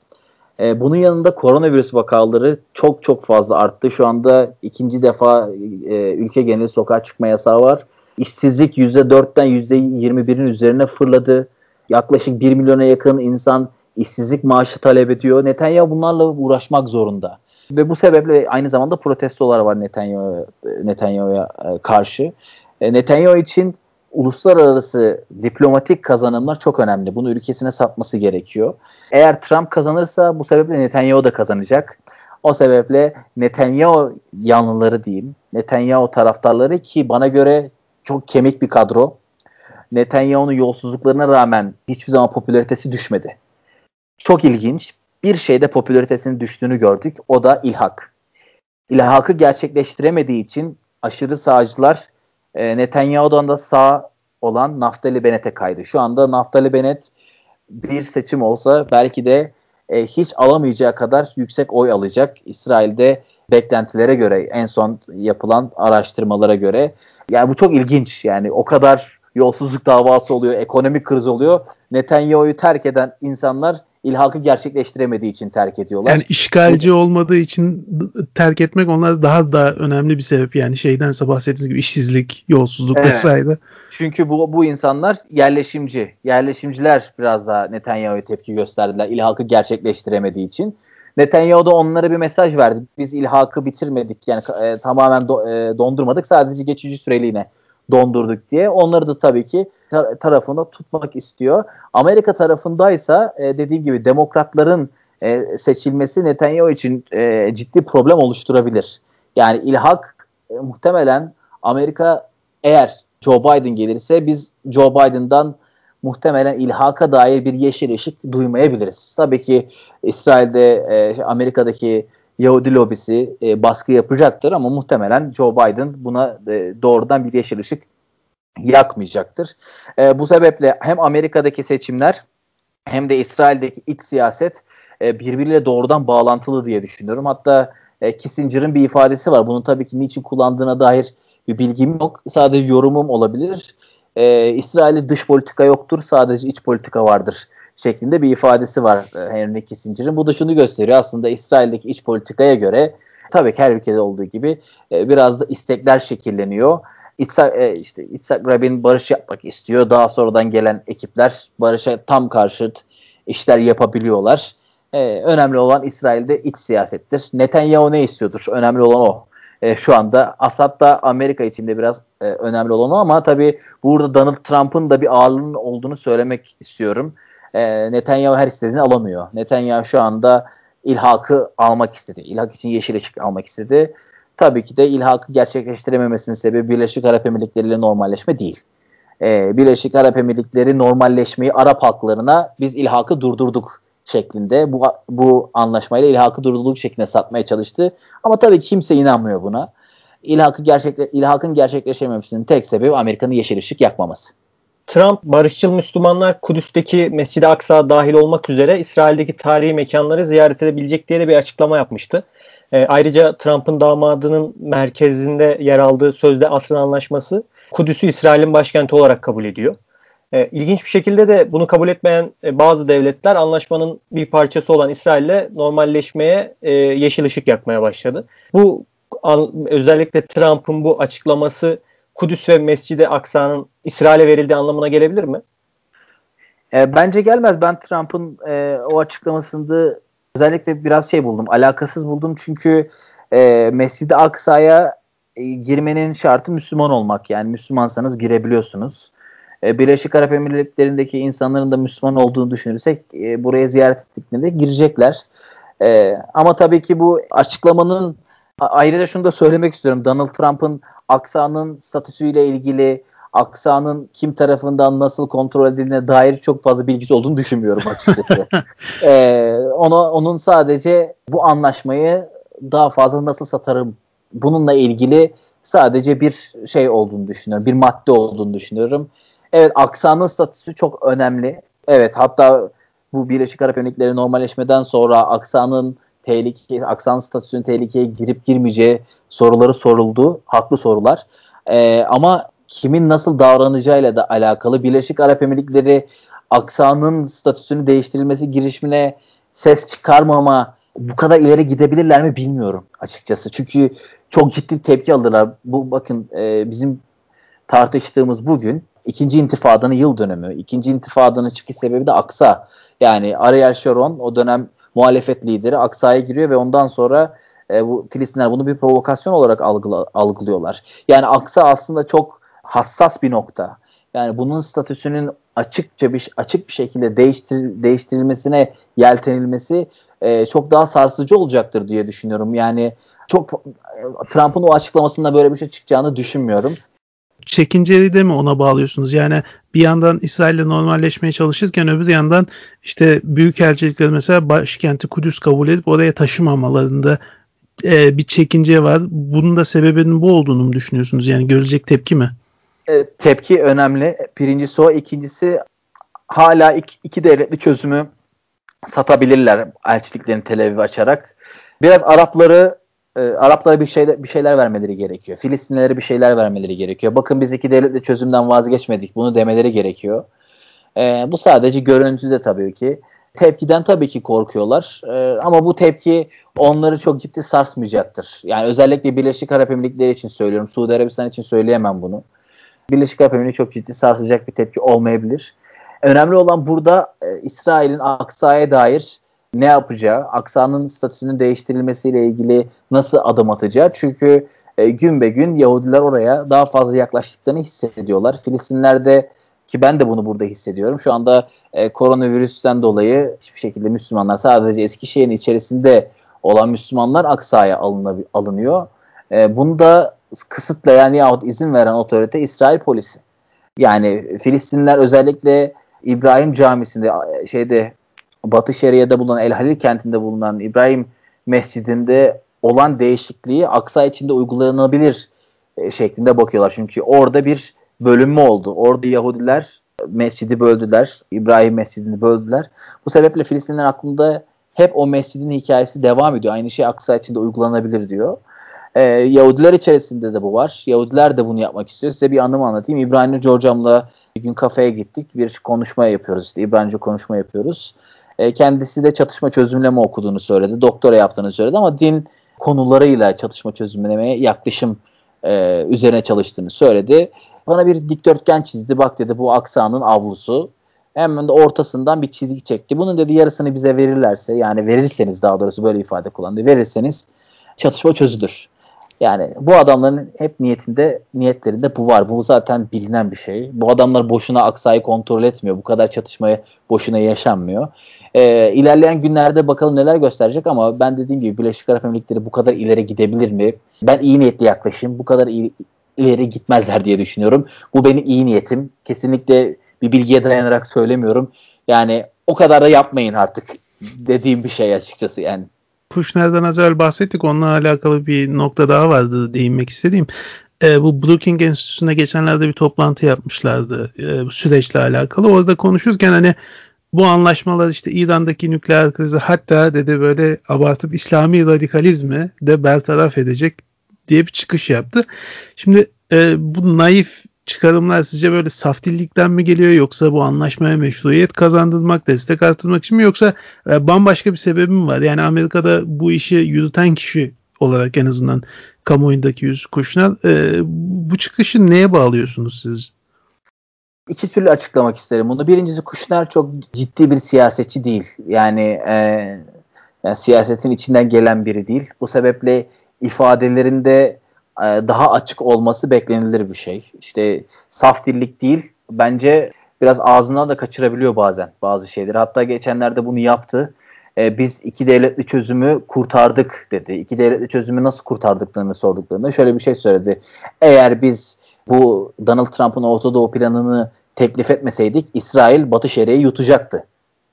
E, bunun yanında koronavirüs vakaları çok çok fazla arttı. Şu anda ikinci defa e, ülke geneli sokağa çıkma yasağı var. İşsizlik %4'ten %21'in üzerine fırladı. Yaklaşık 1 milyona yakın insan işsizlik maaşı talep ediyor. Netanyahu bunlarla uğraşmak zorunda. Ve bu sebeple aynı zamanda protestolar var Netanyahu, Netanyahu'ya e, karşı. E, Netanyahu için uluslararası diplomatik kazanımlar çok önemli. Bunu ülkesine satması gerekiyor. Eğer Trump kazanırsa bu sebeple Netanyahu da kazanacak. O sebeple Netanyahu yanlıları diyeyim, Netanyahu taraftarları ki bana göre çok kemik bir kadro. Netanyahu'nun yolsuzluklarına rağmen hiçbir zaman popülaritesi düşmedi. Çok ilginç. Bir şeyde popülaritesinin düştüğünü gördük. O da ilhak. İlhakı gerçekleştiremediği için aşırı sağcılar e, Netanyahu'dan da sağ olan Naftali Bennett'e kaydı. Şu anda Naftali Bennett bir seçim olsa belki de e, hiç alamayacağı kadar yüksek oy alacak. İsrail'de beklentilere göre en son yapılan araştırmalara göre. Yani bu çok ilginç. Yani o kadar yolsuzluk davası oluyor, ekonomik kriz oluyor. Netanyahu'yu terk eden insanlar ilhakı gerçekleştiremediği için terk ediyorlar. Yani işgalci olmadığı için terk etmek onlar daha da önemli bir sebep. Yani şeydense bahsettiğiniz gibi işsizlik, yolsuzluk evet. vesaire. Çünkü bu, bu insanlar yerleşimci. Yerleşimciler biraz daha Netanyahu'ya tepki gösterdiler ilhakı gerçekleştiremediği için. Netanyahu da onlara bir mesaj verdi. Biz ilhakı bitirmedik yani e, tamamen do, e, dondurmadık sadece geçici süreliğine dondurduk diye. Onları da tabii ki tar- tarafında tutmak istiyor. Amerika tarafındaysa e, dediğim gibi demokratların e, seçilmesi Netanyahu için e, ciddi problem oluşturabilir. Yani ilhak e, muhtemelen Amerika eğer Joe Biden gelirse biz Joe Biden'dan muhtemelen ilhaka dair bir yeşil ışık duymayabiliriz. Tabii ki İsrail'de, e, Amerika'daki Yahudi lobisi e, baskı yapacaktır ama muhtemelen Joe Biden buna e, doğrudan bir yeşil ışık yakmayacaktır. E, bu sebeple hem Amerika'daki seçimler hem de İsrail'deki iç siyaset e, birbiriyle doğrudan bağlantılı diye düşünüyorum. Hatta e, Kissinger'ın bir ifadesi var. Bunu tabii ki niçin kullandığına dair bir bilgim yok. Sadece yorumum olabilir. E, İsrail'in dış politika yoktur, sadece iç politika vardır şeklinde bir ifadesi var e, Henry Kissinger'ın. Bu da şunu gösteriyor aslında İsrail'deki iç politikaya göre tabii ki her ülkede olduğu gibi e, biraz da istekler şekilleniyor. İtsak, e, işte İtsak Rabin barış yapmak istiyor. Daha sonradan gelen ekipler barışa tam karşıt işler yapabiliyorlar. E, önemli olan İsrail'de iç siyasettir. Netanyahu ne istiyordur? Önemli olan o. E, şu anda Assad da Amerika içinde biraz e, önemli olan o ama tabii burada Donald Trump'ın da bir ağırlığının olduğunu söylemek istiyorum e, Netanyahu her istediğini alamıyor. Netanyahu şu anda ilhakı almak istedi. İlhak için yeşil ışık almak istedi. Tabii ki de ilhakı gerçekleştirememesinin sebebi Birleşik Arap Emirlikleri ile normalleşme değil. Ee, Birleşik Arap Emirlikleri normalleşmeyi Arap halklarına biz ilhakı durdurduk şeklinde bu, bu anlaşmayla ilhakı durdurduk şeklinde satmaya çalıştı. Ama tabii kimse inanmıyor buna. İlhakı gerçekle, ilhakın gerçekleşememesinin tek sebebi Amerika'nın yeşil ışık yakmaması. Trump barışçıl Müslümanlar Kudüs'teki Mescid-i Aksa dahil olmak üzere İsrail'deki tarihi mekanları ziyaret edebilecek diye de bir açıklama yapmıştı. E, ayrıca Trump'ın damadının merkezinde yer aldığı sözde asrın anlaşması Kudüs'ü İsrail'in başkenti olarak kabul ediyor. E, ilginç bir şekilde de bunu kabul etmeyen e, bazı devletler anlaşmanın bir parçası olan İsrail'le normalleşmeye e, yeşil ışık yakmaya başladı. Bu an, özellikle Trump'ın bu açıklaması Kudüs ve Mescid-i Aksa'nın İsrail'e verildiği anlamına gelebilir mi? E, bence gelmez. Ben Trump'ın e, o açıklamasında özellikle biraz şey buldum. Alakasız buldum çünkü e, Mescid-i Aksa'ya e, girmenin şartı Müslüman olmak. Yani Müslümansanız girebiliyorsunuz. E, Birleşik Arap Emirlikleri'ndeki insanların da Müslüman olduğunu düşünürsek e, buraya ziyaret ettiklerinde girecekler. E, ama tabii ki bu açıklamanın ayrıca şunu da söylemek istiyorum. Donald Trump'ın aksanın statüsüyle ilgili aksanın kim tarafından nasıl kontrol edildiğine dair çok fazla bilgisi olduğunu düşünmüyorum açıkçası. ee, ona, onun sadece bu anlaşmayı daha fazla nasıl satarım bununla ilgili sadece bir şey olduğunu düşünüyorum. Bir madde olduğunu düşünüyorum. Evet aksanın statüsü çok önemli. Evet hatta bu Birleşik Arap Emirlikleri normalleşmeden sonra aksanın tehlike, aksan statüsünün tehlikeye girip girmeyeceği soruları soruldu. Haklı sorular. Ee, ama kimin nasıl davranacağıyla da alakalı. Birleşik Arap Emirlikleri aksanın statüsünü değiştirilmesi girişimine ses çıkarmama bu kadar ileri gidebilirler mi bilmiyorum açıkçası. Çünkü çok ciddi tepki aldılar. Bu bakın e, bizim tartıştığımız bugün ikinci intifadanın yıl dönümü. İkinci intifadanın çıkış sebebi de Aksa. Yani Ariel Sharon o dönem muhalefet lideri Aksa'ya giriyor ve ondan sonra e, bu Filistinler bunu bir provokasyon olarak algıla, algılıyorlar. Yani Aksa aslında çok hassas bir nokta. Yani bunun statüsünün açıkça bir açık bir şekilde değiştir, değiştirilmesine yeltenilmesi e, çok daha sarsıcı olacaktır diye düşünüyorum. Yani çok Trump'ın o açıklamasında böyle bir şey çıkacağını düşünmüyorum. Çekinceli de mi ona bağlıyorsunuz? Yani bir yandan İsrail'le normalleşmeye çalışırken öbür yandan işte büyük elçilikler mesela başkenti Kudüs kabul edip oraya taşımamalarında e, bir çekince var. Bunun da sebebinin bu olduğunu mu düşünüyorsunuz? Yani görülecek tepki mi? E, tepki önemli. Birincisi o. ikincisi hala iki, iki devletli çözümü satabilirler elçiliklerini Tel Aviv açarak. Biraz Arapları e, Araplara bir şeyler bir şeyler vermeleri gerekiyor. Filistinlilere bir şeyler vermeleri gerekiyor. Bakın biz iki devletli çözümden vazgeçmedik. Bunu demeleri gerekiyor. E, bu sadece görüntüde tabii ki. Tepkiden tabii ki korkuyorlar. E, ama bu tepki onları çok ciddi sarsmayacaktır. Yani özellikle Birleşik Arap Emirlikleri için söylüyorum. Suudi Arabistan için söyleyemem bunu. Birleşik Arap Emirlikleri çok ciddi sarsacak bir tepki olmayabilir. Önemli olan burada e, İsrail'in Aksa'ya dair ne yapacağı, Aksa'nın statüsünün değiştirilmesiyle ilgili nasıl adım atacağı. Çünkü e, gün be gün Yahudiler oraya daha fazla yaklaştıklarını hissediyorlar. Filistinlerde ki ben de bunu burada hissediyorum. Şu anda e, koronavirüsten dolayı hiçbir şekilde Müslümanlar sadece Eskişehir'in içerisinde olan Müslümanlar Aksa'ya alınıyor. E, bunu da kısıtlayan yahut izin veren otorite İsrail polisi. Yani Filistinliler özellikle İbrahim Camisi'nde şeyde Batı Şeria'da bulunan El Halil kentinde bulunan İbrahim Mescidinde olan değişikliği Aksa içinde uygulanabilir e, şeklinde bakıyorlar. Çünkü orada bir bölünme oldu. Orada Yahudiler mescidi böldüler. İbrahim mescidini böldüler. Bu sebeple Filistinler aklında hep o mescidin hikayesi devam ediyor. Aynı şey Aksa içinde uygulanabilir diyor. Ee, Yahudiler içerisinde de bu var. Yahudiler de bunu yapmak istiyor. Size bir anımı anlatayım. İbrahim Hocam'la bir gün kafeye gittik. Bir konuşma yapıyoruz. İşte İbranice konuşma yapıyoruz. Ee, kendisi de çatışma çözümleme okuduğunu söyledi. Doktora yaptığını söyledi ama din konularıyla çatışma çözümlemeye yaklaşım e, üzerine çalıştığını söyledi. Bana bir dikdörtgen çizdi. Bak dedi bu aksanın avlusu. Hemen de ortasından bir çizgi çekti. Bunun dedi yarısını bize verirlerse yani verirseniz daha doğrusu böyle ifade kullandı. Verirseniz çatışma çözülür. Yani bu adamların hep niyetinde niyetlerinde bu var. Bu zaten bilinen bir şey. Bu adamlar boşuna aksayı kontrol etmiyor. Bu kadar çatışmaya boşuna yaşanmıyor. Ee, ilerleyen günlerde bakalım neler gösterecek ama ben dediğim gibi Birleşik Arap Emirlikleri bu kadar ileri gidebilir mi? Ben iyi niyetli yaklaşayım. Bu kadar iyi, ileri gitmezler diye düşünüyorum. Bu benim iyi niyetim. Kesinlikle bir bilgiye dayanarak söylemiyorum. Yani o kadar da yapmayın artık dediğim bir şey açıkçası yani. Kuşner'den az evvel bahsettik. Onunla alakalı bir nokta daha vardı değinmek istediğim. E, bu Brookings Enstitüsü'nde geçenlerde bir toplantı yapmışlardı e, bu süreçle alakalı. Orada konuşurken hani bu anlaşmalar işte İran'daki nükleer krizi hatta dedi böyle abartıp İslami radikalizmi de bertaraf edecek diye bir çıkış yaptı. Şimdi e, bu naif çıkarımlar sizce böyle saf dillikten mi geliyor yoksa bu anlaşmaya meşruiyet kazandırmak, destek artırmak için mi yoksa e, bambaşka bir sebebi mi var? Yani Amerika'da bu işi yürüten kişi olarak en azından kamuoyundaki yüz kuşlar e, bu çıkışı neye bağlıyorsunuz siz? İki türlü açıklamak isterim bunu. Birincisi Kuşner çok ciddi bir siyasetçi değil. Yani e, Yani siyasetin içinden gelen biri değil. Bu sebeple ifadelerinde daha açık olması beklenilir bir şey. İşte saf dillik değil. Bence biraz ağzından da kaçırabiliyor bazen bazı şeyleri. Hatta geçenlerde bunu yaptı. E, biz iki devletli çözümü kurtardık dedi. İki devletli çözümü nasıl kurtardıklarını sorduklarında şöyle bir şey söyledi. Eğer biz bu Donald Trump'ın Orta Doğu planını teklif etmeseydik İsrail Batı Şeria'yı yutacaktı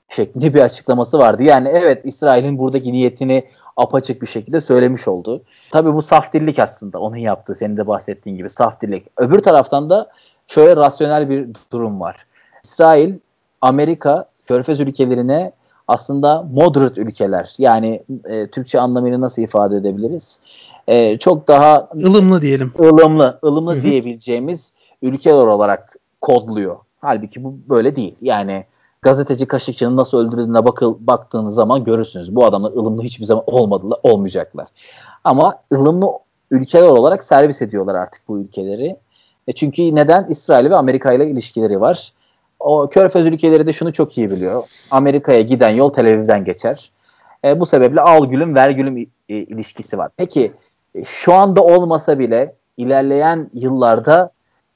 şeklinde bir açıklaması vardı. Yani evet İsrail'in buradaki niyetini apaçık bir şekilde söylemiş oldu. Tabii bu saf dillik aslında onun yaptığı senin de bahsettiğin gibi saf dillik. Öbür taraftan da şöyle rasyonel bir durum var. İsrail, Amerika, Körfez ülkelerine aslında moderate ülkeler yani e, Türkçe anlamıyla nasıl ifade edebiliriz? E, çok daha ılımlı diyelim. ılımlı, ılımlı Hı-hı. diyebileceğimiz ülkeler olarak kodluyor. Halbuki bu böyle değil. Yani gazeteci Kaşıkçı'nın nasıl öldürüldüğüne bakıl, baktığınız zaman görürsünüz. Bu adamlar ılımlı hiçbir zaman olmadılar, olmayacaklar. Ama ılımlı ülkeler olarak servis ediyorlar artık bu ülkeleri. E çünkü neden? İsrail ve Amerika ile ilişkileri var. O Körfez ülkeleri de şunu çok iyi biliyor. Amerika'ya giden yol Tel Aviv'den geçer. E, bu sebeple al gülüm ver gülüm ilişkisi var. Peki e, şu anda olmasa bile ilerleyen yıllarda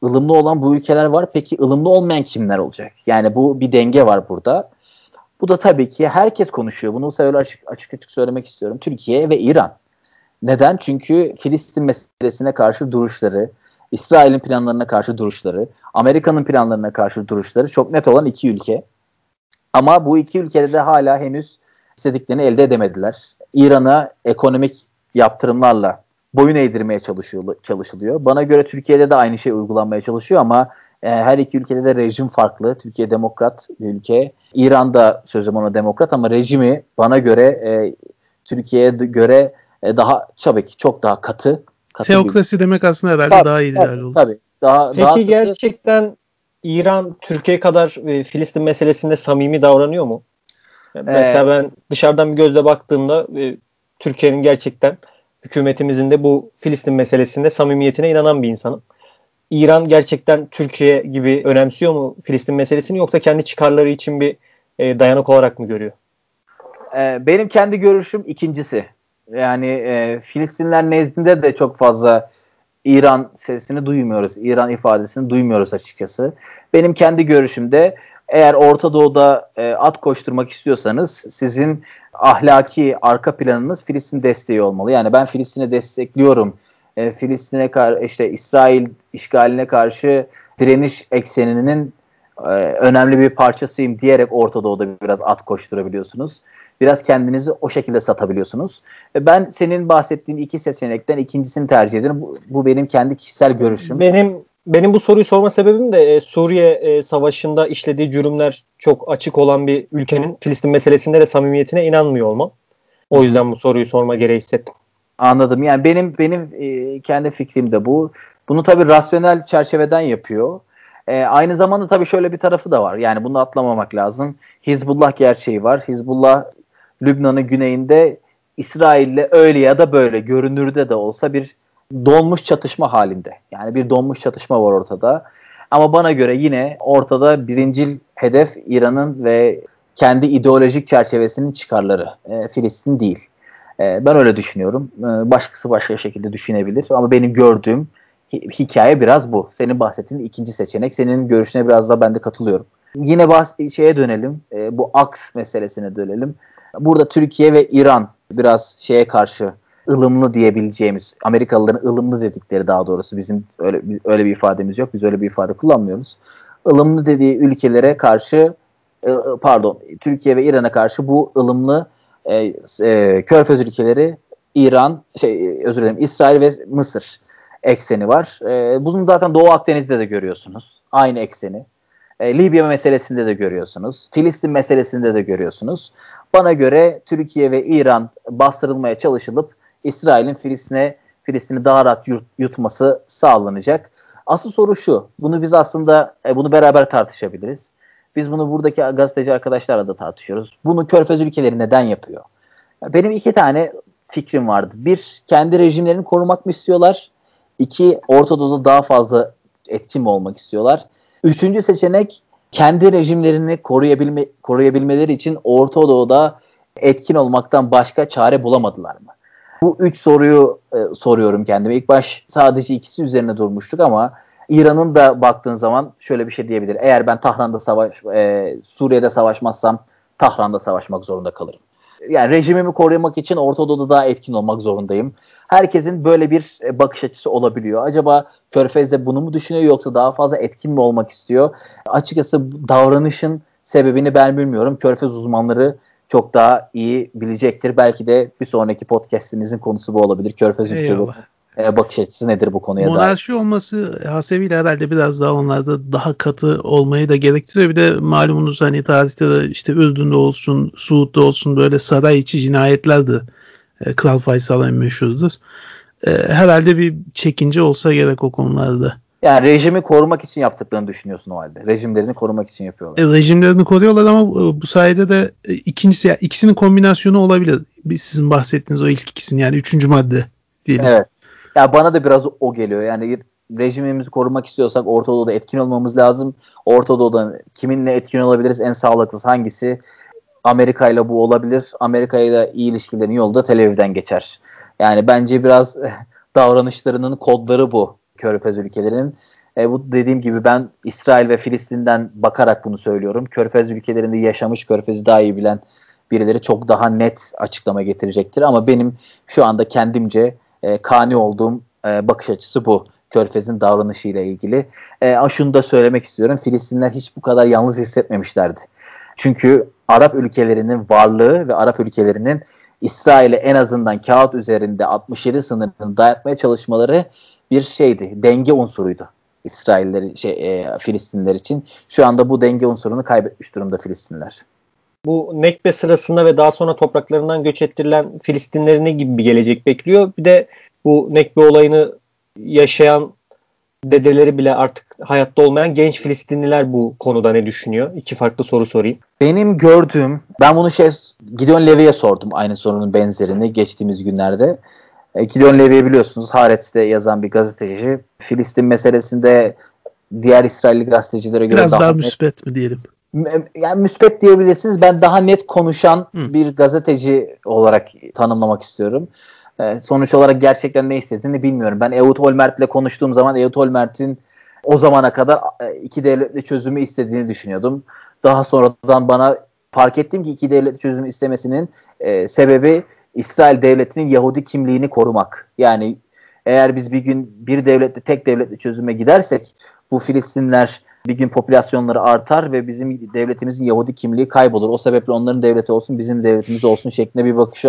ılımlı olan bu ülkeler var. Peki ılımlı olmayan kimler olacak? Yani bu bir denge var burada. Bu da tabii ki herkes konuşuyor. Bunu sebeple açık, açık açık söylemek istiyorum. Türkiye ve İran. Neden? Çünkü Filistin meselesine karşı duruşları, İsrail'in planlarına karşı duruşları, Amerika'nın planlarına karşı duruşları çok net olan iki ülke. Ama bu iki ülkede de hala henüz istediklerini elde edemediler. İran'a ekonomik yaptırımlarla boyun eğdirmeye çalışıyor, çalışılıyor. Bana göre Türkiye'de de aynı şey uygulanmaya çalışıyor ama e, her iki ülkede de rejim farklı. Türkiye demokrat bir ülke. İran'da sözüm ona demokrat ama rejimi bana göre e, Türkiye'ye göre e, daha tabii ki çok daha katı. katı Teokrasi bir... demek aslında herhalde tabii, daha ideal tabii, olur. Tabii. Daha, Peki daha gerçekten İran Türkiye kadar e, Filistin meselesinde samimi davranıyor mu? Mesela ee, ben dışarıdan bir gözle baktığımda e, Türkiye'nin gerçekten hükümetimizin de bu Filistin meselesinde samimiyetine inanan bir insanım. İran gerçekten Türkiye gibi önemsiyor mu Filistin meselesini yoksa kendi çıkarları için bir e, dayanık olarak mı görüyor? Ee, benim kendi görüşüm ikincisi. Yani e, Filistinler nezdinde de çok fazla İran sesini duymuyoruz. İran ifadesini duymuyoruz açıkçası. Benim kendi görüşümde eğer Orta Doğu'da e, at koşturmak istiyorsanız sizin ahlaki arka planınız Filistin desteği olmalı. Yani ben Filistin'i destekliyorum. E, Filistin'e karşı işte İsrail işgaline karşı direniş ekseninin e, önemli bir parçasıyım diyerek Orta Doğu'da biraz at koşturabiliyorsunuz. Biraz kendinizi o şekilde satabiliyorsunuz. E, ben senin bahsettiğin iki seçenekten ikincisini tercih ederim. Bu, bu benim kendi kişisel görüşüm. Benim benim bu soruyu sorma sebebim de e, Suriye e, Savaşı'nda işlediği cürümler çok açık olan bir ülkenin Filistin meselesinde de samimiyetine inanmıyor olmam. O yüzden bu soruyu sorma gereği hissettim. Anladım. Yani benim benim e, kendi fikrim de bu. Bunu tabii rasyonel çerçeveden yapıyor. E, aynı zamanda tabii şöyle bir tarafı da var. Yani bunu atlamamak lazım. Hizbullah gerçeği var. Hizbullah Lübnan'ın güneyinde İsrail'le öyle ya da böyle görünürde de olsa bir donmuş çatışma halinde. Yani bir donmuş çatışma var ortada. Ama bana göre yine ortada birincil hedef İran'ın ve kendi ideolojik çerçevesinin çıkarları. E, Filistin değil. E, ben öyle düşünüyorum. E, başkası başka şekilde düşünebilir. Ama benim gördüğüm hikaye biraz bu. Senin bahsettiğin ikinci seçenek. Senin görüşüne biraz daha ben de katılıyorum. Yine bahs- şeye dönelim. E, bu aks meselesine dönelim. Burada Türkiye ve İran biraz şeye karşı ılımlı diyebileceğimiz Amerikalıların ılımlı dedikleri daha doğrusu bizim öyle öyle bir ifademiz yok. Biz öyle bir ifade kullanmıyoruz. ılımlı dediği ülkelere karşı e, pardon Türkiye ve İran'a karşı bu ılımlı e, e, Körfez ülkeleri İran şey özür dilerim İsrail ve Mısır ekseni var. E, bunu zaten Doğu Akdeniz'de de görüyorsunuz. Aynı ekseni. E, Libya meselesinde de görüyorsunuz. Filistin meselesinde de görüyorsunuz. Bana göre Türkiye ve İran bastırılmaya çalışılıp İsrail'in Filistin'e Filistin'i daha rahat yut, yutması sağlanacak. Asıl soru şu. Bunu biz aslında e, bunu beraber tartışabiliriz. Biz bunu buradaki gazeteci arkadaşlarla da tartışıyoruz. Bunu Körfez ülkeleri neden yapıyor? Benim iki tane fikrim vardı. Bir, kendi rejimlerini korumak mı istiyorlar? İki, Orta Doğu'da daha fazla etkin mi olmak istiyorlar? Üçüncü seçenek, kendi rejimlerini koruyabilme, koruyabilmeleri için Orta Doğu'da etkin olmaktan başka çare bulamadılar mı? Bu üç soruyu e, soruyorum kendime. İlk baş sadece ikisi üzerine durmuştuk ama İran'ın da baktığın zaman şöyle bir şey diyebilir. Eğer ben Tahran'da savaş, e, Suriye'de savaşmazsam Tahran'da savaşmak zorunda kalırım. Yani rejimimi korumak için Orta Doğu'da daha etkin olmak zorundayım. Herkesin böyle bir e, bakış açısı olabiliyor. Acaba Körfez'de bunu mu düşünüyor yoksa daha fazla etkin mi olmak istiyor? Açıkçası davranışın sebebini ben bilmiyorum. Körfez uzmanları çok daha iyi bilecektir. Belki de bir sonraki podcastimizin konusu bu olabilir. Körfez ülkeleri e, bakış açısı nedir bu konuya Monarşi dair? olması hasebiyle herhalde biraz daha onlarda daha katı olmayı da gerektiriyor. Bir de malumunuz hani tarihte de işte Ürdün'de olsun, Suud'da olsun böyle saray içi cinayetler de e, Kral Faysal'ın meşhurdur. E, herhalde bir çekince olsa gerek o konularda. Yani rejimi korumak için yaptıklarını düşünüyorsun o halde. Rejimlerini korumak için yapıyorlar. E, rejimlerini koruyorlar ama e, bu sayede de e, ikincisi yani ikisinin kombinasyonu olabilir. Sizin bahsettiğiniz o ilk ikisinin yani üçüncü madde diyelim. Evet. Ya bana da biraz o geliyor. Yani rejimimizi korumak istiyorsak Orta Doğu'da etkin olmamız lazım. Orta Doğu'da kiminle etkin olabiliriz? En sağlıklısı hangisi? Amerika ile bu olabilir. Amerika ile iyi ilişkilerin yolu da Tel Aviv'den geçer. Yani bence biraz davranışlarının kodları bu Körfez ülkelerinin. E, bu dediğim gibi ben İsrail ve Filistin'den bakarak bunu söylüyorum. Körfez ülkelerinde yaşamış, Körfez'i daha iyi bilen birileri çok daha net açıklama getirecektir. Ama benim şu anda kendimce e, kani olduğum e, bakış açısı bu. Körfez'in davranışıyla ilgili. E, şunu da söylemek istiyorum. Filistinler hiç bu kadar yalnız hissetmemişlerdi. Çünkü Arap ülkelerinin varlığı ve Arap ülkelerinin İsrail'e en azından kağıt üzerinde 67 sınırını dayatmaya çalışmaları bir şeydi. Denge unsuruydu. İsrailler şey e, Filistinler için. Şu anda bu denge unsurunu kaybetmiş durumda Filistinler. Bu Nekbe sırasında ve daha sonra topraklarından göç ettirilen Filistinleri ne gibi bir gelecek bekliyor? Bir de bu Nekbe olayını yaşayan dedeleri bile artık hayatta olmayan genç Filistinliler bu konuda ne düşünüyor? İki farklı soru sorayım. Benim gördüğüm, ben bunu şey Gideon Levy'e sordum aynı sorunun benzerini geçtiğimiz günlerde. E, Gideon Levy'yi biliyorsunuz Haaretz'te yazan bir gazeteci. Filistin meselesinde diğer İsrailli gazetecilere göre Biraz daha, daha müspet mi diyelim? Yani müspet diyebilirsiniz. Ben daha net konuşan Hı. bir gazeteci olarak tanımlamak istiyorum. E, sonuç olarak gerçekten ne istediğini bilmiyorum. Ben Ehud Olmert'le konuştuğum zaman Ehud Olmert'in o zamana kadar e, iki devletli çözümü istediğini düşünüyordum. Daha sonradan bana fark ettim ki iki devletli çözümü istemesinin e, sebebi İsrail devletinin Yahudi kimliğini korumak. Yani eğer biz bir gün bir devletli tek devletli çözüme gidersek bu Filistinler bir gün popülasyonları artar ve bizim devletimizin Yahudi kimliği kaybolur. O sebeple onların devleti olsun bizim devletimiz olsun şeklinde bir bakış,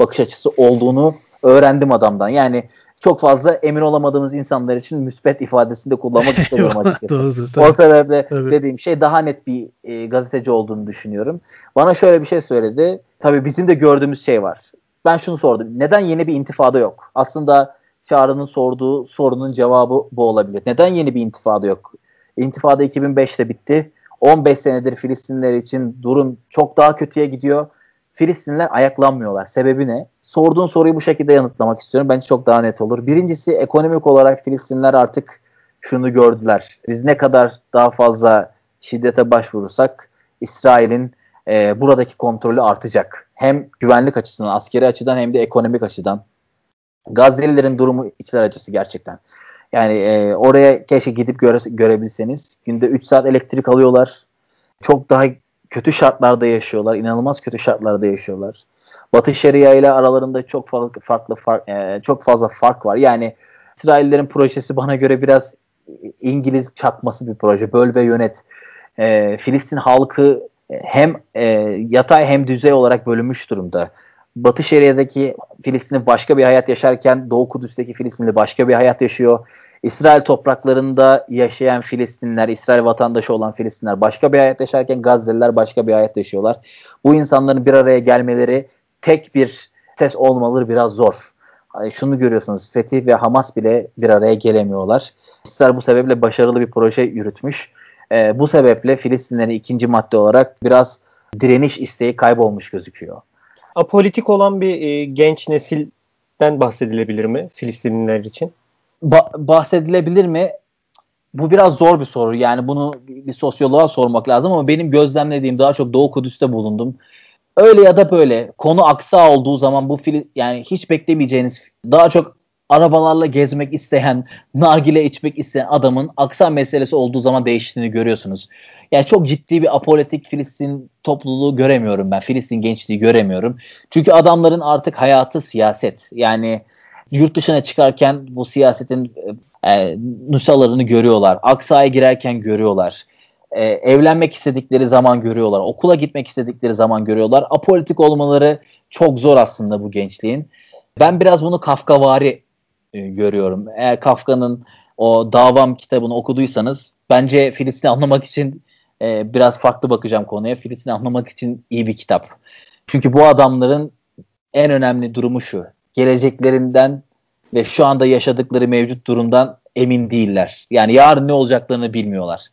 bakış açısı olduğunu öğrendim adamdan. Yani çok fazla emin olamadığımız insanlar için müspet ifadesini de kullanmak istemiyorum açıkçası. doğru, tabii. O sebeple tabii. dediğim şey daha net bir e, gazeteci olduğunu düşünüyorum. Bana şöyle bir şey söyledi. Tabii bizim de gördüğümüz şey var. Ben şunu sordum. Neden yeni bir intifada yok? Aslında Çağrı'nın sorduğu sorunun cevabı bu olabilir. Neden yeni bir intifada yok? İntifada 2005'te bitti. 15 senedir Filistinler için durum çok daha kötüye gidiyor. Filistinler ayaklanmıyorlar. Sebebi ne? Sorduğun soruyu bu şekilde yanıtlamak istiyorum. Bence çok daha net olur. Birincisi ekonomik olarak Filistinler artık şunu gördüler. Biz ne kadar daha fazla şiddete başvurursak İsrail'in e, buradaki kontrolü artacak. Hem güvenlik açısından, askeri açıdan hem de ekonomik açıdan. Gazze'lilerin durumu içler acısı gerçekten. Yani e, oraya keşke gidip göre, görebilseniz. Günde 3 saat elektrik alıyorlar. Çok daha kötü şartlarda yaşıyorlar. İnanılmaz kötü şartlarda yaşıyorlar. Batı Şeria ile aralarında çok farklı farklı fark, e, çok fazla fark var. Yani İsraillerin projesi bana göre biraz İngiliz çakması bir proje. Böl ve yönet. E, Filistin halkı hem e, yatay hem düzey olarak bölünmüş durumda. Batı Şeria'daki Filistinli başka bir hayat yaşarken Doğu Kudüs'teki Filistinli başka bir hayat yaşıyor. İsrail topraklarında yaşayan Filistinler, İsrail vatandaşı olan Filistinler başka bir hayat yaşarken Gazze'liler başka bir hayat yaşıyorlar. Bu insanların bir araya gelmeleri tek bir ses olmaları biraz zor. Şunu görüyorsunuz Fetih ve Hamas bile bir araya gelemiyorlar. İsrail bu sebeple başarılı bir proje yürütmüş. E, bu sebeple Filistinlerin ikinci madde olarak biraz direniş isteği kaybolmuş gözüküyor. Apolitik olan bir e, genç nesilden bahsedilebilir mi Filistinliler için? Ba- bahsedilebilir mi? Bu biraz zor bir soru. Yani bunu bir sosyoloğa sormak lazım ama benim gözlemlediğim daha çok Doğu Kudüs'te bulundum. öyle ya da böyle konu aksa olduğu zaman bu film yani hiç beklemeyeceğiniz daha çok arabalarla gezmek isteyen, nargile içmek isteyen adamın aksa meselesi olduğu zaman değiştiğini görüyorsunuz. Yani çok ciddi bir apolitik Filistin topluluğu göremiyorum ben. Filistin gençliği göremiyorum. Çünkü adamların artık hayatı siyaset. Yani yurt dışına çıkarken bu siyasetin e, nusalarını görüyorlar. Aksa'ya girerken görüyorlar. E, evlenmek istedikleri zaman görüyorlar. Okula gitmek istedikleri zaman görüyorlar. Apolitik olmaları çok zor aslında bu gençliğin. Ben biraz bunu Kafkavari e, görüyorum. Eğer Kafka'nın o Davam kitabını okuduysanız bence Filistin'i anlamak için e, biraz farklı bakacağım konuya. Filistin'i anlamak için iyi bir kitap. Çünkü bu adamların en önemli durumu şu. Geleceklerinden ve şu anda yaşadıkları mevcut durumdan emin değiller. Yani yarın ne olacaklarını bilmiyorlar.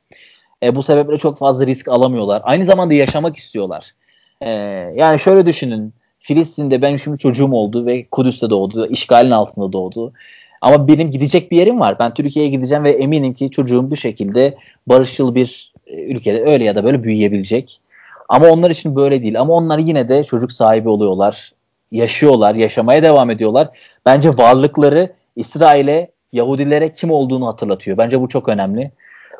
E, bu sebeple çok fazla risk alamıyorlar. Aynı zamanda yaşamak istiyorlar. E, yani şöyle düşünün. Filistin'de benim şimdi çocuğum oldu ve Kudüs'te doğdu. işgalin altında doğdu. Ama benim gidecek bir yerim var. Ben Türkiye'ye gideceğim ve eminim ki çocuğum bu şekilde barışçıl bir e, ülkede öyle ya da böyle büyüyebilecek. Ama onlar için böyle değil. Ama onlar yine de çocuk sahibi oluyorlar. Yaşıyorlar, yaşamaya devam ediyorlar. Bence varlıkları İsrail'e, Yahudilere kim olduğunu hatırlatıyor. Bence bu çok önemli.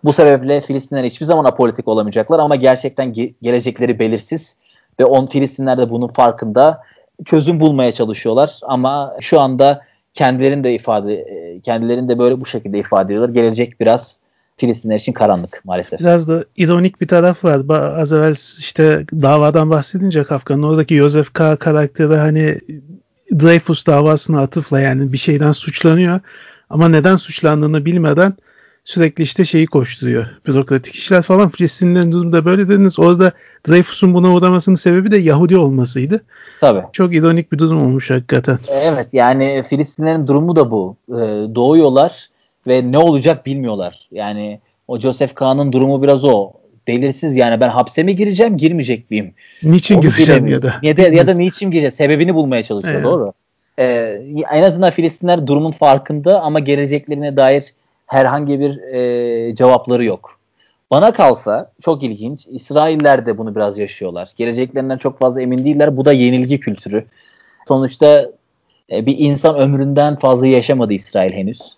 Bu sebeple Filistinler hiçbir zaman apolitik olamayacaklar ama gerçekten ge- gelecekleri belirsiz ve on Filistinler de bunun farkında çözüm bulmaya çalışıyorlar ama şu anda kendilerini de ifade e, kendilerini de böyle bu şekilde ifade ediyorlar. Gelecek biraz Filistinler için karanlık maalesef. Biraz da ironik bir taraf var. Az evvel işte davadan bahsedince Kafka'nın oradaki Joseph K. karakteri hani Dreyfus davasına atıfla yani bir şeyden suçlanıyor. Ama neden suçlandığını bilmeden sürekli işte şeyi koşturuyor. Bürokratik işler falan. Filistinlerin durumda böyle dediniz. Orada Dreyfus'un buna uğramasının sebebi de Yahudi olmasıydı. Tabii. Çok ironik bir durum olmuş hakikaten. Evet yani Filistinlerin durumu da bu. Ee, doğuyorlar ve ne olacak bilmiyorlar. Yani o Joseph Kahn'ın durumu biraz o. Belirsiz yani ben hapse mi gireceğim girmeyecek miyim? Niçin Onu gireceğim ya da. Ya da, ya da niçin gireceğim? Sebebini bulmaya çalışıyor evet. doğru. Ee, en azından Filistinler durumun farkında ama geleceklerine dair herhangi bir e, cevapları yok. Bana kalsa çok ilginç. İsrailler de bunu biraz yaşıyorlar. Geleceklerinden çok fazla emin değiller. Bu da yenilgi kültürü. Sonuçta e, bir insan ömründen fazla yaşamadı İsrail henüz.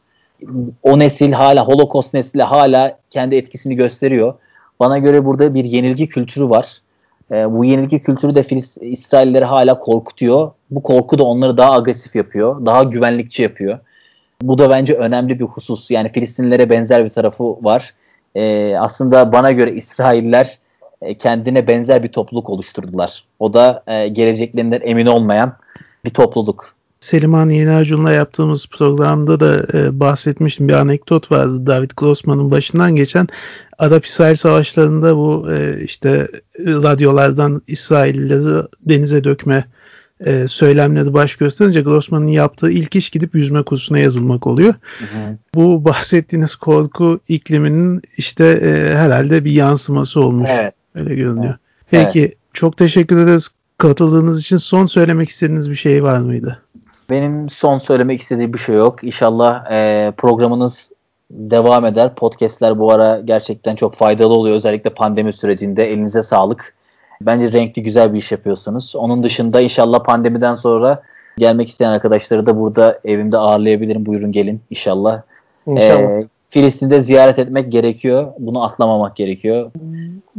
O nesil hala Holocaust nesli hala kendi etkisini gösteriyor. Bana göre burada bir yenilgi kültürü var. E, bu yenilgi kültürü de Filis, İsrailleri hala korkutuyor. Bu korku da onları daha agresif yapıyor. Daha güvenlikçi yapıyor. Bu da bence önemli bir husus. Yani Filistinlilere benzer bir tarafı var. E, aslında bana göre İsrailler e, kendine benzer bir topluluk oluşturdular. O da e, geleceklerinden emin olmayan bir topluluk. Seliman Yeni Acun'la yaptığımız programda da e, bahsetmiştim. Bir anekdot vardı David Grossman'ın başından geçen. Arap-İsrail savaşlarında bu e, işte radyolardan İsraillileri denize dökme e, söylemleri baş gösterince Grossman'ın yaptığı ilk iş gidip yüzme kursuna yazılmak oluyor. Hı hı. Bu bahsettiğiniz korku ikliminin işte e, herhalde bir yansıması olmuş. Evet. Öyle görünüyor. Evet. Peki evet. çok teşekkür ederiz katıldığınız için. Son söylemek istediğiniz bir şey var mıydı? Benim son söylemek istediğim bir şey yok. İnşallah e, programınız devam eder. Podcast'ler bu ara gerçekten çok faydalı oluyor. Özellikle pandemi sürecinde. Elinize sağlık. Bence renkli güzel bir iş yapıyorsunuz. Onun dışında inşallah pandemiden sonra gelmek isteyen arkadaşları da burada evimde ağırlayabilirim. Buyurun gelin inşallah. İnşallah. Ee, Filistin'de ziyaret etmek gerekiyor. Bunu atlamamak gerekiyor.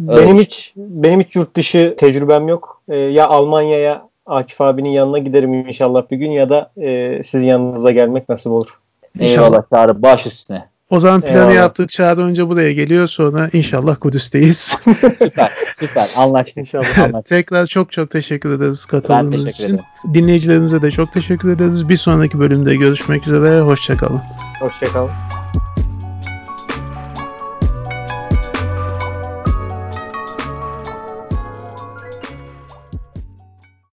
Öyle. Benim hiç benim hiç yurt dışı tecrübem yok. Ee, ya Almanya'ya Akif abinin yanına giderim inşallah bir gün ya da e, sizin yanınıza gelmek nasip olur. İnşallah Çağrı baş üstüne. O zaman planı Eyvallah. yaptık. Çağrı önce buraya geliyor. Sonra inşallah Kudüs'teyiz. süper. Süper. Anlaştık. İnşallah anlaştık. Tekrar çok çok teşekkür ederiz katıldığınız için. Ederim. Dinleyicilerimize de çok teşekkür ederiz. Bir sonraki bölümde görüşmek üzere. Hoşçakalın. Hoşçakalın.